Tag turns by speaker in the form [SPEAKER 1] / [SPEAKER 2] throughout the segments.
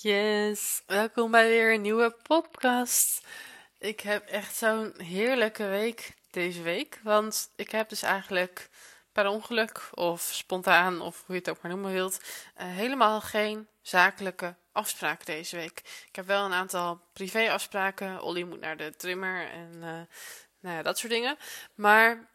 [SPEAKER 1] Yes, welkom bij weer een nieuwe podcast. Ik heb echt zo'n heerlijke week deze week, want ik heb dus eigenlijk per ongeluk of spontaan of hoe je het ook maar noemen wilt, uh, helemaal geen zakelijke afspraken deze week. Ik heb wel een aantal privéafspraken. Olly moet naar de trimmer en uh, nou ja, dat soort dingen. Maar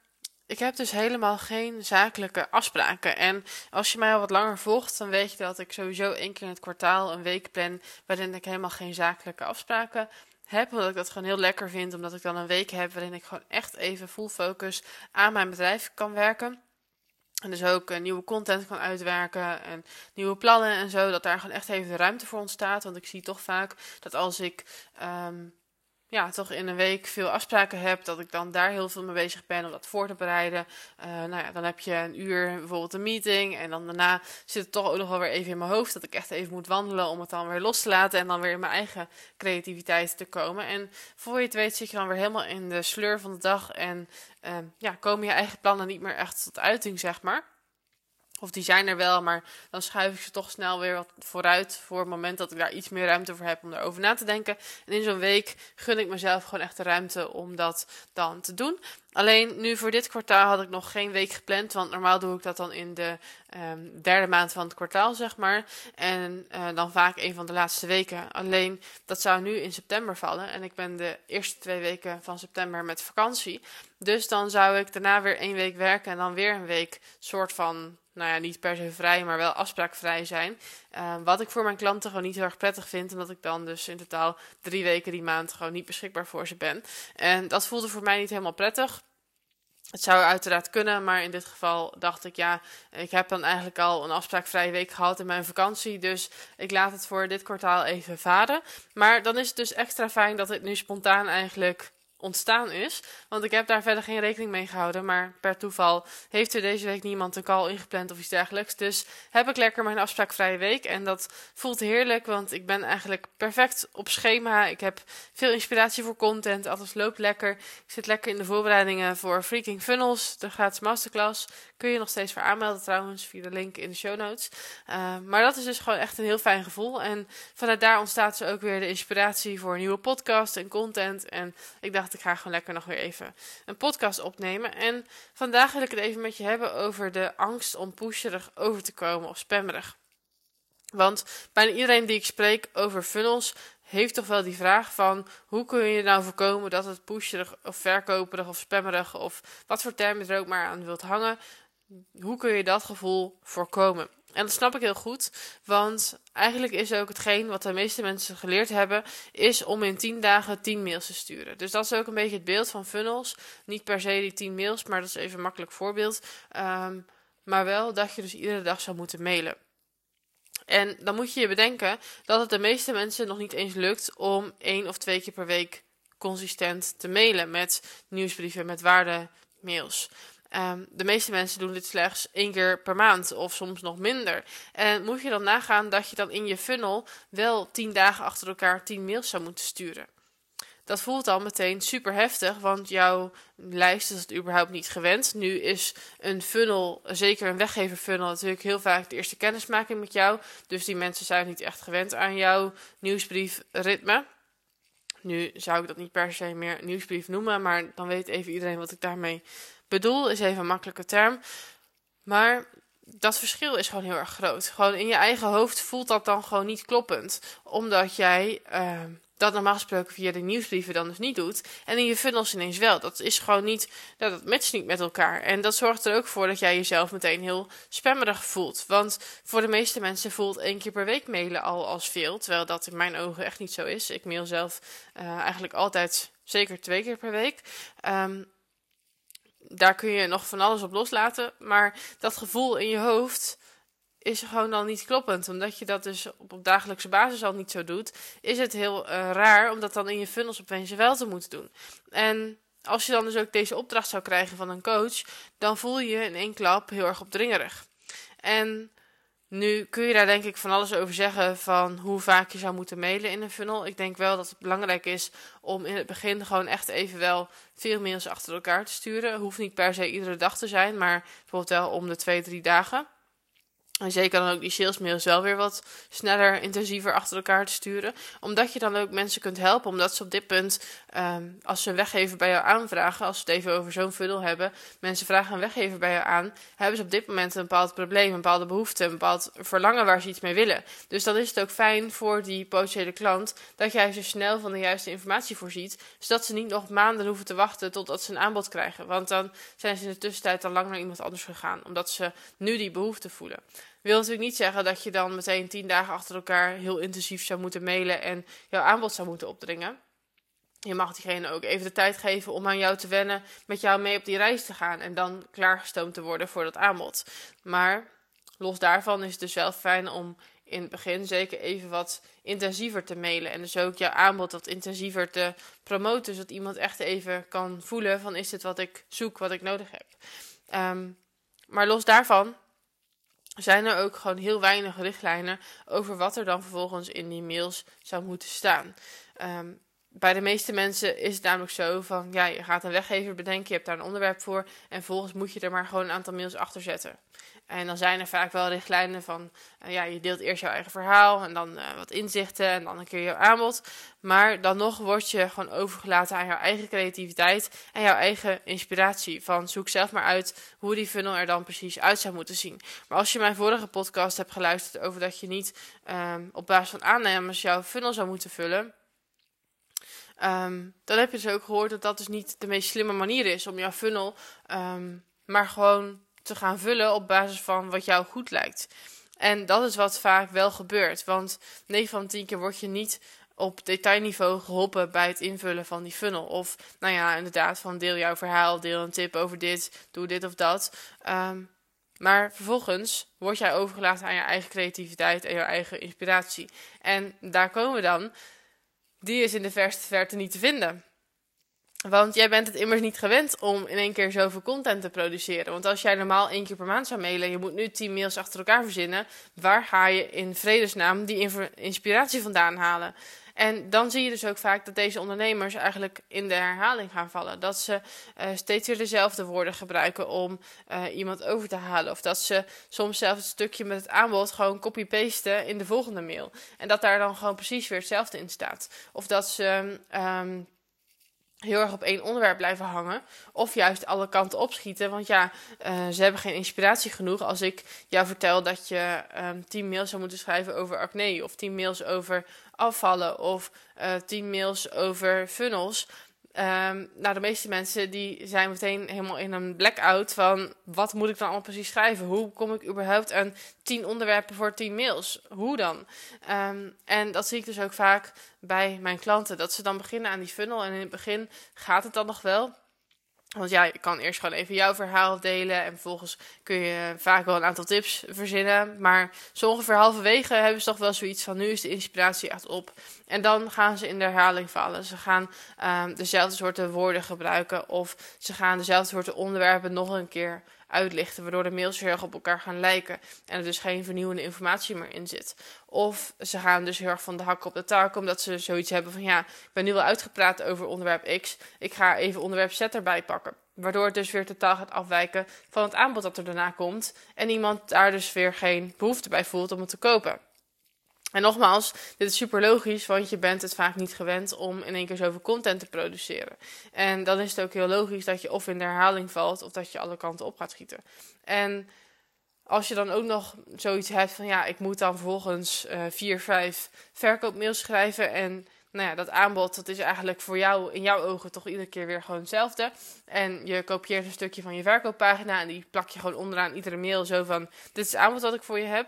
[SPEAKER 1] ik heb dus helemaal geen zakelijke afspraken. En als je mij al wat langer volgt, dan weet je dat ik sowieso één keer in het kwartaal een week plan waarin ik helemaal geen zakelijke afspraken heb. Omdat ik dat gewoon heel lekker vind. Omdat ik dan een week heb waarin ik gewoon echt even full focus aan mijn bedrijf kan werken. En dus ook uh, nieuwe content kan uitwerken en nieuwe plannen en zo. Dat daar gewoon echt even de ruimte voor ontstaat. Want ik zie toch vaak dat als ik um, ja, toch in een week veel afspraken heb, dat ik dan daar heel veel mee bezig ben om dat voor te bereiden. Uh, nou ja, dan heb je een uur bijvoorbeeld een meeting en dan daarna zit het toch ook nog wel weer even in mijn hoofd dat ik echt even moet wandelen om het dan weer los te laten en dan weer in mijn eigen creativiteit te komen. En voor je het weet zit je dan weer helemaal in de sleur van de dag en uh, ja, komen je eigen plannen niet meer echt tot uiting, zeg maar. Of die zijn er wel, maar dan schuif ik ze toch snel weer wat vooruit voor het moment dat ik daar iets meer ruimte voor heb om erover na te denken. En in zo'n week gun ik mezelf gewoon echt de ruimte om dat dan te doen. Alleen nu voor dit kwartaal had ik nog geen week gepland, want normaal doe ik dat dan in de um, derde maand van het kwartaal, zeg maar. En uh, dan vaak een van de laatste weken. Alleen dat zou nu in september vallen en ik ben de eerste twee weken van september met vakantie. Dus dan zou ik daarna weer één week werken en dan weer een week soort van nou ja, niet per se vrij, maar wel afspraakvrij zijn. Uh, wat ik voor mijn klanten gewoon niet heel erg prettig vind, omdat ik dan dus in totaal drie weken die maand gewoon niet beschikbaar voor ze ben. En dat voelde voor mij niet helemaal prettig. Het zou uiteraard kunnen, maar in dit geval dacht ik, ja, ik heb dan eigenlijk al een afspraakvrije week gehad in mijn vakantie. Dus ik laat het voor dit kwartaal even varen. Maar dan is het dus extra fijn dat het nu spontaan eigenlijk ontstaan is. Want ik heb daar verder geen rekening mee gehouden. Maar per toeval heeft er deze week niemand een call ingepland of iets dergelijks. Dus heb ik lekker mijn afspraakvrije week. En dat voelt heerlijk, want ik ben eigenlijk perfect op schema. Ik heb veel inspiratie voor content. Alles loopt lekker. Ik zit lekker in de voorbereidingen voor Freaking Funnels, de gratis masterclass. Kun je nog steeds voor aanmelden trouwens, via de link in de show notes. Uh, maar dat is dus gewoon echt een heel fijn gevoel. En vanuit daar ontstaat ze ook weer de inspiratie voor nieuwe podcast en content. En ik dacht, ik ga gewoon lekker nog weer even een podcast opnemen. En vandaag wil ik het even met je hebben over de angst om pusherig over te komen of spammerig. Want bijna iedereen die ik spreek over funnels heeft toch wel die vraag van hoe kun je nou voorkomen dat het pusherig of verkoperig of spammerig of wat voor term je er ook maar aan wilt hangen, hoe kun je dat gevoel voorkomen? En dat snap ik heel goed, want eigenlijk is ook hetgeen wat de meeste mensen geleerd hebben, is om in 10 dagen 10 mails te sturen. Dus dat is ook een beetje het beeld van funnels. Niet per se die 10 mails, maar dat is even een makkelijk voorbeeld. Um, maar wel dat je dus iedere dag zou moeten mailen. En dan moet je je bedenken dat het de meeste mensen nog niet eens lukt om één of twee keer per week consistent te mailen met nieuwsbrieven, met waardemails. Um, de meeste mensen doen dit slechts één keer per maand of soms nog minder. En moet je dan nagaan dat je dan in je funnel wel tien dagen achter elkaar tien mails zou moeten sturen. Dat voelt dan meteen super heftig, want jouw lijst is het überhaupt niet gewend. Nu is een funnel, zeker een weggeverfunnel, natuurlijk heel vaak de eerste kennismaking met jou. Dus die mensen zijn niet echt gewend aan jouw nieuwsbriefritme. Nu zou ik dat niet per se meer nieuwsbrief noemen, maar dan weet even iedereen wat ik daarmee bedoel is even een makkelijke term. Maar dat verschil is gewoon heel erg groot. Gewoon in je eigen hoofd voelt dat dan gewoon niet kloppend. Omdat jij uh, dat normaal gesproken via de nieuwsbrieven dan dus niet doet. En in je funnels ineens wel. Dat is gewoon niet, nou, dat matcht niet met elkaar. En dat zorgt er ook voor dat jij jezelf meteen heel spammerig voelt. Want voor de meeste mensen voelt één keer per week mailen al als veel. Terwijl dat in mijn ogen echt niet zo is. Ik mail zelf uh, eigenlijk altijd zeker twee keer per week. Um, daar kun je nog van alles op loslaten. Maar dat gevoel in je hoofd is gewoon dan niet kloppend. Omdat je dat dus op, op dagelijkse basis al niet zo doet, is het heel uh, raar om dat dan in je funnels opeens wel te moeten doen. En als je dan dus ook deze opdracht zou krijgen van een coach, dan voel je je in één klap heel erg opdringerig. En nu kun je daar denk ik van alles over zeggen van hoe vaak je zou moeten mailen in een funnel. Ik denk wel dat het belangrijk is om in het begin gewoon echt even wel veel mails achter elkaar te sturen. Hoeft niet per se iedere dag te zijn, maar bijvoorbeeld wel om de twee, drie dagen. En zeker dan ook die salesmails wel weer wat sneller, intensiever achter elkaar te sturen. Omdat je dan ook mensen kunt helpen. Omdat ze op dit punt, um, als ze een weggever bij jou aanvragen, als we het even over zo'n funnel hebben, mensen vragen een weggever bij jou aan, hebben ze op dit moment een bepaald probleem, een bepaalde behoefte, een bepaald verlangen waar ze iets mee willen. Dus dan is het ook fijn voor die potentiële klant dat jij ze snel van de juiste informatie voorziet, zodat ze niet nog maanden hoeven te wachten totdat ze een aanbod krijgen. Want dan zijn ze in de tussentijd al lang naar iemand anders gegaan, omdat ze nu die behoefte voelen wil natuurlijk niet zeggen dat je dan meteen tien dagen achter elkaar heel intensief zou moeten mailen en jouw aanbod zou moeten opdringen. Je mag diegene ook even de tijd geven om aan jou te wennen, met jou mee op die reis te gaan en dan klaargestoomd te worden voor dat aanbod. Maar los daarvan is het dus wel fijn om in het begin zeker even wat intensiever te mailen. En dus ook jouw aanbod wat intensiever te promoten, zodat iemand echt even kan voelen van is dit wat ik zoek, wat ik nodig heb. Ehm, maar los daarvan zijn er ook gewoon heel weinig richtlijnen over wat er dan vervolgens in die mails zou moeten staan. Ehm, bij de meeste mensen is het namelijk zo van, ja, je gaat een weggever bedenken, je hebt daar een onderwerp voor en vervolgens moet je er maar gewoon een aantal mails achter zetten. En dan zijn er vaak wel richtlijnen van, uh, ja, je deelt eerst jouw eigen verhaal en dan uh, wat inzichten en dan een keer jouw aanbod. Maar dan nog word je gewoon overgelaten aan jouw eigen creativiteit en jouw eigen inspiratie. Van zoek zelf maar uit hoe die funnel er dan precies uit zou moeten zien. Maar als je mijn vorige podcast hebt geluisterd over dat je niet um, op basis van aannemers jouw funnel zou moeten vullen. Um, dan heb je dus ook gehoord dat dat dus niet de meest slimme manier is om jouw funnel um, maar gewoon te gaan vullen op basis van wat jou goed lijkt. En dat is wat vaak wel gebeurt. Want 9 van 10 keer word je niet op detailniveau geholpen bij het invullen van die funnel. Of, nou ja, inderdaad, van deel jouw verhaal, deel een tip over dit, doe dit of dat. Um, maar vervolgens word jij overgelaten aan je eigen creativiteit en je eigen inspiratie. En daar komen we dan. Die is in de verste verte niet te vinden. Want jij bent het immers niet gewend om in één keer zoveel content te produceren. Want als jij normaal één keer per maand zou mailen en je moet nu tien mails achter elkaar verzinnen, waar ga je in vredesnaam die inspiratie vandaan halen? En dan zie je dus ook vaak dat deze ondernemers eigenlijk in de herhaling gaan vallen. Dat ze uh, steeds weer dezelfde woorden gebruiken om uh, iemand over te halen. Of dat ze soms zelf het stukje met het aanbod gewoon copy-pasten in de volgende mail. En dat daar dan gewoon precies weer hetzelfde in staat. Of dat ze. Um, heel erg op één onderwerp blijven hangen. Of juist alle kanten opschieten. Want ja, uh, ze hebben geen inspiratie genoeg. Als ik jou vertel dat je um, tien mails zou moeten schrijven over acne. Of tien mails over afvallen. Of uh, tien mails over funnels. Um, nou, de meeste mensen die zijn meteen helemaal in een blackout van wat moet ik dan allemaal precies schrijven? Hoe kom ik überhaupt aan tien onderwerpen voor tien mails? Hoe dan? Um, en dat zie ik dus ook vaak bij mijn klanten. Dat ze dan beginnen aan die funnel en in het begin gaat het dan nog wel. Want ja, je kan eerst gewoon even jouw verhaal delen. En vervolgens kun je vaak wel een aantal tips verzinnen. Maar zo ongeveer halverwege hebben ze toch wel zoiets van: nu is de inspiratie echt op. En dan gaan ze in de herhaling vallen. Ze gaan um, dezelfde soorten woorden gebruiken. Of ze gaan dezelfde soorten onderwerpen nog een keer uitlichten, waardoor de mails heel erg op elkaar gaan lijken en er dus geen vernieuwende informatie meer in zit. Of ze gaan dus heel erg van de hak op de tak, omdat ze zoiets hebben van ja, ik ben nu wel uitgepraat over onderwerp X, ik ga even onderwerp Z erbij pakken. Waardoor het dus weer totaal gaat afwijken van het aanbod dat er daarna komt en iemand daar dus weer geen behoefte bij voelt om het te kopen. En nogmaals, dit is super logisch, want je bent het vaak niet gewend om in één keer zoveel content te produceren. En dan is het ook heel logisch dat je of in de herhaling valt of dat je alle kanten op gaat schieten. En als je dan ook nog zoiets hebt van ja, ik moet dan vervolgens uh, vier, vijf verkoopmails schrijven en nou ja, dat aanbod dat is eigenlijk voor jou in jouw ogen toch iedere keer weer gewoon hetzelfde. En je kopieert een stukje van je verkooppagina en die plak je gewoon onderaan iedere mail zo van dit is het aanbod dat ik voor je heb.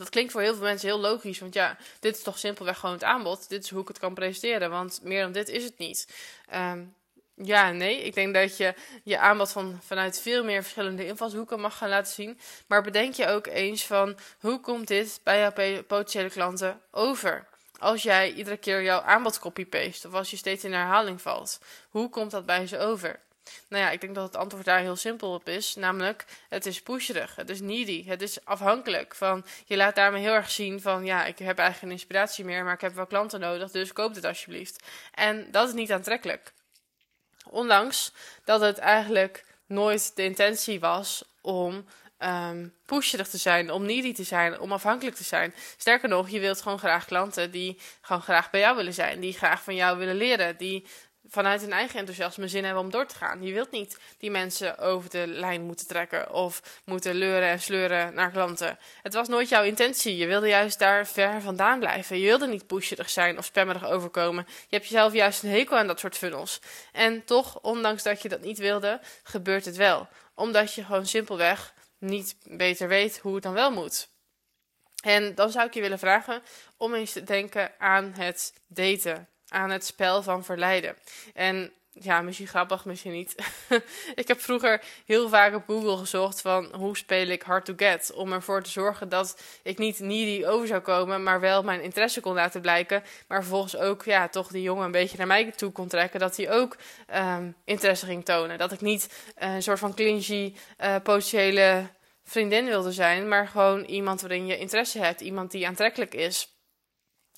[SPEAKER 1] Dat klinkt voor heel veel mensen heel logisch, want ja, dit is toch simpelweg gewoon het aanbod. Dit is hoe ik het kan presenteren, want meer dan dit is het niet. Um, ja, nee. Ik denk dat je je aanbod van, vanuit veel meer verschillende invalshoeken mag gaan laten zien. Maar bedenk je ook eens van hoe komt dit bij jouw potentiële klanten over? Als jij iedere keer jouw aanbod copy-paste of als je steeds in herhaling valt, hoe komt dat bij ze over? Nou ja, ik denk dat het antwoord daar heel simpel op is. Namelijk, het is pusherig, het is needy, het is afhankelijk. Van, je laat daarmee heel erg zien van, ja, ik heb eigenlijk geen inspiratie meer, maar ik heb wel klanten nodig, dus koop dit alsjeblieft. En dat is niet aantrekkelijk. Ondanks dat het eigenlijk nooit de intentie was om um, pusherig te zijn, om needy te zijn, om afhankelijk te zijn. Sterker nog, je wilt gewoon graag klanten die gewoon graag bij jou willen zijn, die graag van jou willen leren, die vanuit hun eigen enthousiasme zin hebben om door te gaan. Je wilt niet die mensen over de lijn moeten trekken of moeten leuren en sleuren naar klanten. Het was nooit jouw intentie. Je wilde juist daar ver vandaan blijven. Je wilde niet pusherig zijn of spammerig overkomen. Je hebt jezelf juist een hekel aan dat soort funnels. En toch, ondanks dat je dat niet wilde, gebeurt het wel. Omdat je gewoon simpelweg niet beter weet hoe het dan wel moet. En dan zou ik je willen vragen om eens te denken aan het daten aan het spel van verleiden. En ja, misschien grappig, misschien niet. ik heb vroeger heel vaak op Google gezocht van hoe speel ik hard to get. Om ervoor te zorgen dat ik niet needy over zou komen, maar wel mijn interesse kon laten blijken. Maar vervolgens ook ja, toch die jongen een beetje naar mij toe kon trekken. Dat hij ook um, interesse ging tonen. Dat ik niet een soort van clingy uh, potentiële vriendin wilde zijn, maar gewoon iemand waarin je interesse hebt. Iemand die aantrekkelijk is.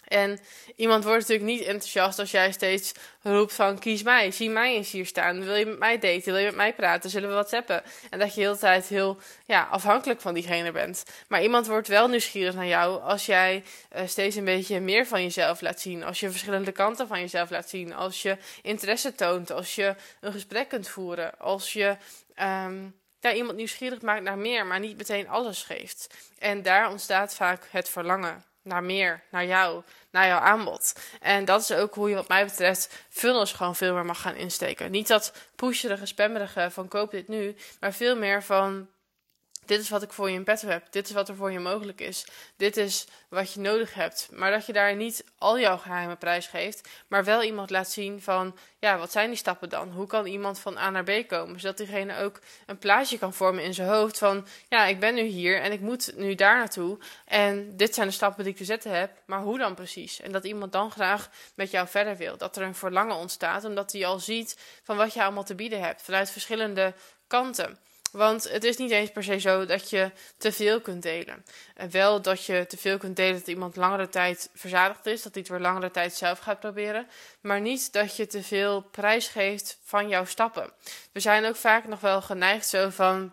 [SPEAKER 1] En iemand wordt natuurlijk niet enthousiast als jij steeds roept van kies mij, zie mij eens hier staan. Wil je met mij daten? Wil je met mij praten? Zullen we whatsappen? En dat je de hele tijd heel ja, afhankelijk van diegene bent. Maar iemand wordt wel nieuwsgierig naar jou als jij uh, steeds een beetje meer van jezelf laat zien. Als je verschillende kanten van jezelf laat zien. Als je interesse toont. Als je een gesprek kunt voeren. Als je... Um, ja, iemand nieuwsgierig maakt naar meer, maar niet meteen alles geeft. En daar ontstaat vaak het verlangen naar meer, naar jou, naar jouw aanbod. En dat is ook hoe je wat mij betreft funnels gewoon veel meer mag gaan insteken. Niet dat pusherige, spammerige van koop dit nu, maar veel meer van dit is wat ik voor je in petto heb. Dit is wat er voor je mogelijk is. Dit is wat je nodig hebt. Maar dat je daar niet al jouw geheime prijs geeft, maar wel iemand laat zien van, ja, wat zijn die stappen dan? Hoe kan iemand van A naar B komen? Zodat diegene ook een plaatje kan vormen in zijn hoofd van, ja, ik ben nu hier en ik moet nu daar naartoe. En dit zijn de stappen die ik te zetten heb, maar hoe dan precies? En dat iemand dan graag met jou verder wil. Dat er een verlangen ontstaat, omdat hij al ziet van wat je allemaal te bieden hebt, vanuit verschillende kanten. Want het is niet eens per se zo dat je te veel kunt delen. En wel dat je te veel kunt delen dat iemand langere tijd verzadigd is, dat hij het weer langere tijd zelf gaat proberen. Maar niet dat je te veel prijs geeft van jouw stappen. We zijn ook vaak nog wel geneigd zo van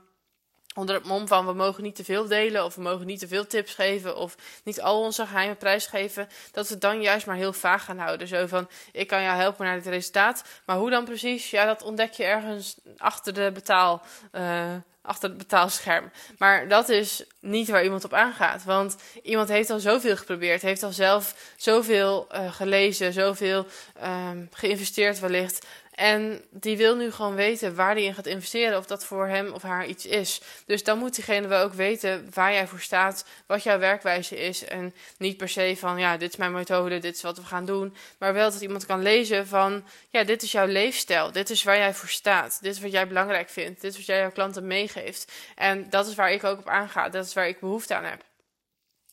[SPEAKER 1] onder het mom van we mogen niet te veel delen of we mogen niet te veel tips geven of niet al onze geheime prijs geven, dat we het dan juist maar heel vaag gaan houden. Zo van ik kan jou helpen naar dit resultaat, maar hoe dan precies? Ja, dat ontdek je ergens achter de betaal. Uh, achter het betaalscherm. Maar dat is niet waar iemand op aangaat. Want iemand heeft al zoveel geprobeerd, heeft al zelf zoveel uh, gelezen, zoveel um, geïnvesteerd wellicht. En die wil nu gewoon weten waar hij in gaat investeren, of dat voor hem of haar iets is. Dus dan moet diegene wel ook weten waar jij voor staat, wat jouw werkwijze is. En niet per se van, ja, dit is mijn methode, dit is wat we gaan doen. Maar wel dat iemand kan lezen van, ja, dit is jouw leefstijl, dit is waar jij voor staat, dit is wat jij belangrijk vindt, dit is wat jij jouw klanten meegeeft. En dat is waar ik ook op aanga, dat is waar ik behoefte aan heb.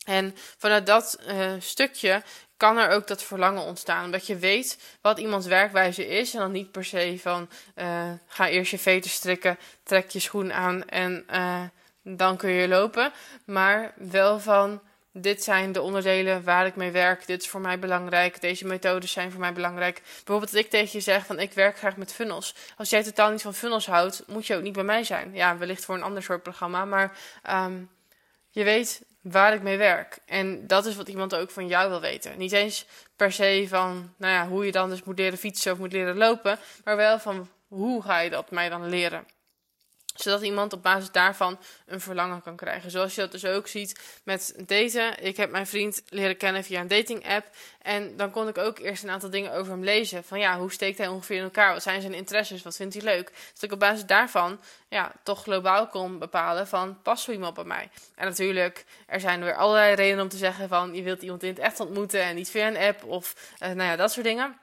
[SPEAKER 1] En vanuit dat uh, stukje kan er ook dat verlangen ontstaan. Omdat je weet wat iemands werkwijze is. En dan niet per se van uh, ga eerst je veten strikken, trek je schoen aan en uh, dan kun je lopen. Maar wel van dit zijn de onderdelen waar ik mee werk. Dit is voor mij belangrijk. Deze methodes zijn voor mij belangrijk. Bijvoorbeeld dat ik tegen je zeg van ik werk graag met funnels. Als jij totaal niet van funnels houdt, moet je ook niet bij mij zijn. Ja, wellicht voor een ander soort programma. Maar um, je weet waar ik mee werk. En dat is wat iemand ook van jou wil weten. Niet eens per se van nou ja, hoe je dan dus moet leren fietsen of moet leren lopen, maar wel van hoe ga je dat mij dan leren zodat iemand op basis daarvan een verlangen kan krijgen. Zoals je dat dus ook ziet met daten. Ik heb mijn vriend leren kennen via een dating app. En dan kon ik ook eerst een aantal dingen over hem lezen. Van ja, hoe steekt hij ongeveer in elkaar? Wat zijn zijn interesses? Wat vindt hij leuk? Dat ik op basis daarvan ja, toch globaal kon bepalen van past zo iemand bij mij? En natuurlijk, er zijn weer allerlei redenen om te zeggen van je wilt iemand in het echt ontmoeten en niet via een app of uh, nou ja, dat soort dingen.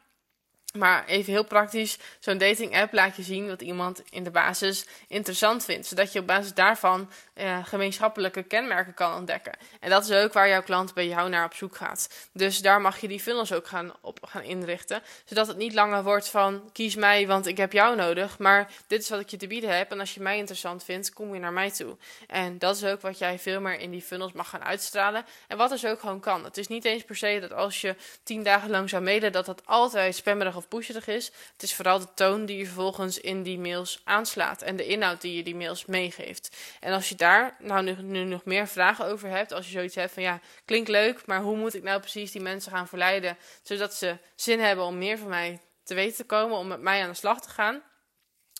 [SPEAKER 1] Maar even heel praktisch, zo'n dating app laat je zien wat iemand in de basis interessant vindt. Zodat je op basis daarvan uh, gemeenschappelijke kenmerken kan ontdekken. En dat is ook waar jouw klant bij jou naar op zoek gaat. Dus daar mag je die funnels ook gaan, op gaan inrichten. Zodat het niet langer wordt van kies mij, want ik heb jou nodig. Maar dit is wat ik je te bieden heb. En als je mij interessant vindt, kom je naar mij toe. En dat is ook wat jij veel meer in die funnels mag gaan uitstralen. En wat dus ook gewoon kan. Het is niet eens per se dat als je tien dagen lang zou mailen, dat dat altijd spammerig of pusherig is. Het is vooral de toon die je vervolgens in die mails aanslaat en de inhoud die je die mails meegeeft. En als je daar nou nu, nu nog meer vragen over hebt, als je zoiets hebt van ja, klinkt leuk, maar hoe moet ik nou precies die mensen gaan verleiden, zodat ze zin hebben om meer van mij te weten te komen, om met mij aan de slag te gaan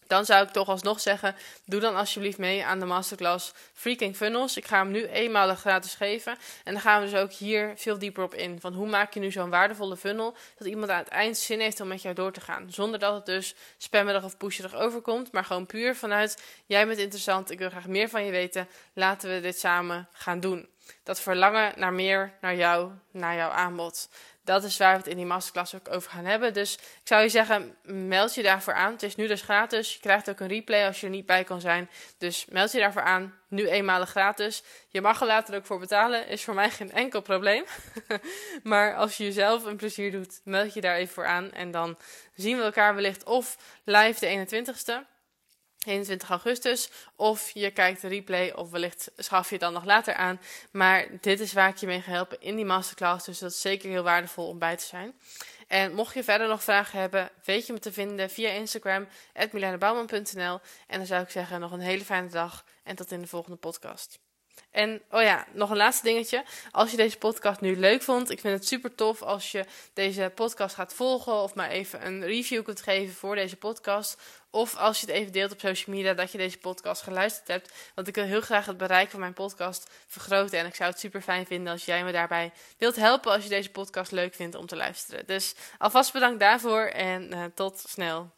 [SPEAKER 1] dan zou ik toch alsnog zeggen: doe dan alsjeblieft mee aan de masterclass Freaking Funnels. Ik ga hem nu eenmalig gratis geven. En dan gaan we dus ook hier veel dieper op in. Van hoe maak je nu zo'n waardevolle funnel dat iemand aan het eind zin heeft om met jou door te gaan. Zonder dat het dus spammerig of pusherig overkomt, maar gewoon puur vanuit: jij bent interessant, ik wil graag meer van je weten. Laten we dit samen gaan doen. Dat verlangen naar meer, naar jou, naar jouw aanbod dat is waar we het in die masterclass ook over gaan hebben. Dus ik zou je zeggen, meld je daarvoor aan. Het is nu dus gratis. Je krijgt ook een replay als je er niet bij kan zijn. Dus meld je daarvoor aan. Nu eenmalig gratis. Je mag er later ook voor betalen. Is voor mij geen enkel probleem. maar als je jezelf een plezier doet, meld je daar even voor aan. En dan zien we elkaar wellicht of live de 21ste. 21 augustus. Of je kijkt de replay, of wellicht schaf je het dan nog later aan. Maar dit is waar ik je mee ga helpen in die masterclass. Dus dat is zeker heel waardevol om bij te zijn. En mocht je verder nog vragen hebben, weet je me te vinden via Instagram, milanebouwman.nl. En dan zou ik zeggen, nog een hele fijne dag en tot in de volgende podcast. En oh ja, nog een laatste dingetje. Als je deze podcast nu leuk vond, ik vind het super tof als je deze podcast gaat volgen of maar even een review kunt geven voor deze podcast. Of als je het even deelt op social media dat je deze podcast geluisterd hebt. Want ik wil heel graag het bereik van mijn podcast vergroten. En ik zou het super fijn vinden als jij me daarbij wilt helpen als je deze podcast leuk vindt om te luisteren. Dus alvast bedankt daarvoor en uh, tot snel.